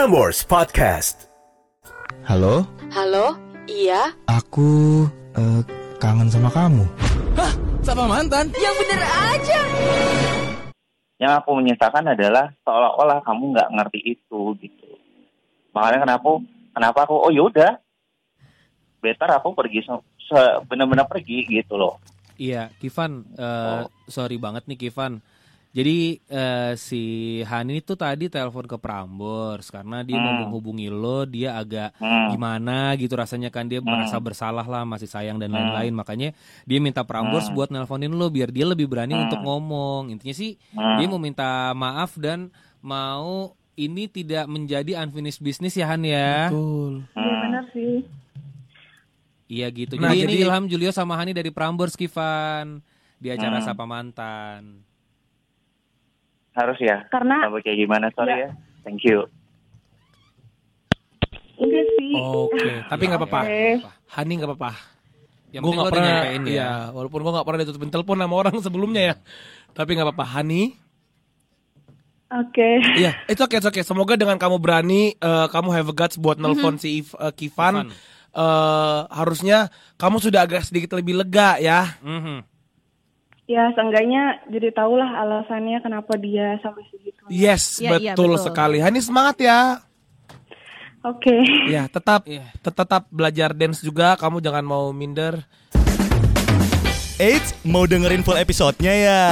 Prambors Podcast. Halo, Halo, iya? aku eh, kangen sama kamu. Sama mantan? Yang bener aja. yang aku menyesalkan adalah seolah-olah kamu nggak ngerti itu gitu makanya kenapa kenapa aku oh yaudah better aku pergi se- se- benar-benar pergi gitu loh Iya, Kivan, eh, Oh. sorry banget nih Kivan. Jadi eh, si Hani tuh tadi telepon ke Prambors karena dia mau Hmm. menghubungi lo, dia agak Hmm. gimana gitu rasanya kan dia merasa bersalah lah, masih sayang dan Hmm. lain-lain. Makanya dia minta Prambors Hmm. buat nelponin lo biar dia lebih berani Hmm. untuk ngomong. Intinya sih Hmm. dia mau minta maaf dan mau ini tidak menjadi unfinished business ya Han ya. Betul. Iya Hmm. benar sih. Iya gitu. Nah, jadi, ini jadi- Ilham Julio sama Hani dari Prambors Kivan di acara Hmm. Sapa Mantan. Harus ya Karena Sampai kayak gimana sorry ya thank you enggak sih. Oke, tapi nggak apa-apa. Oke. Hani nggak apa-apa. Yang Gue nggak pernah, ya. iya, walaupun gue nggak pernah ditutupin telepon sama orang sebelumnya ya. Tapi nggak apa-apa, Hani. Oke. Iya, itu oke, oke. Semoga dengan kamu berani, eh, kamu have a guts buat nelpon si If- eh, Kivan. Kivan. Eh, harusnya kamu sudah agak sedikit lebih lega ya. Mhm. Ya, seenggaknya jadi tahulah alasannya kenapa dia sampai segitu. Yes, Iya, iya, betul, betul. sekali. Hani semangat ya. Oke. Ya, tetap Iya. tet- tetap belajar dance juga. Kamu jangan mau minder. Eits, mau dengerin full episodenya ya?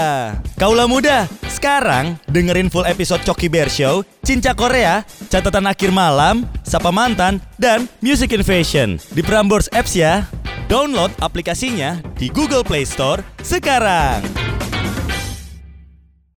Kaulah muda, sekarang dengerin full episode Coki Bear Show, Cinca Korea, Catatan Akhir Malam, Sapa Mantan, dan Music Invasion di Prambors Apps ya. Download aplikasinya di Google Play Store sekarang.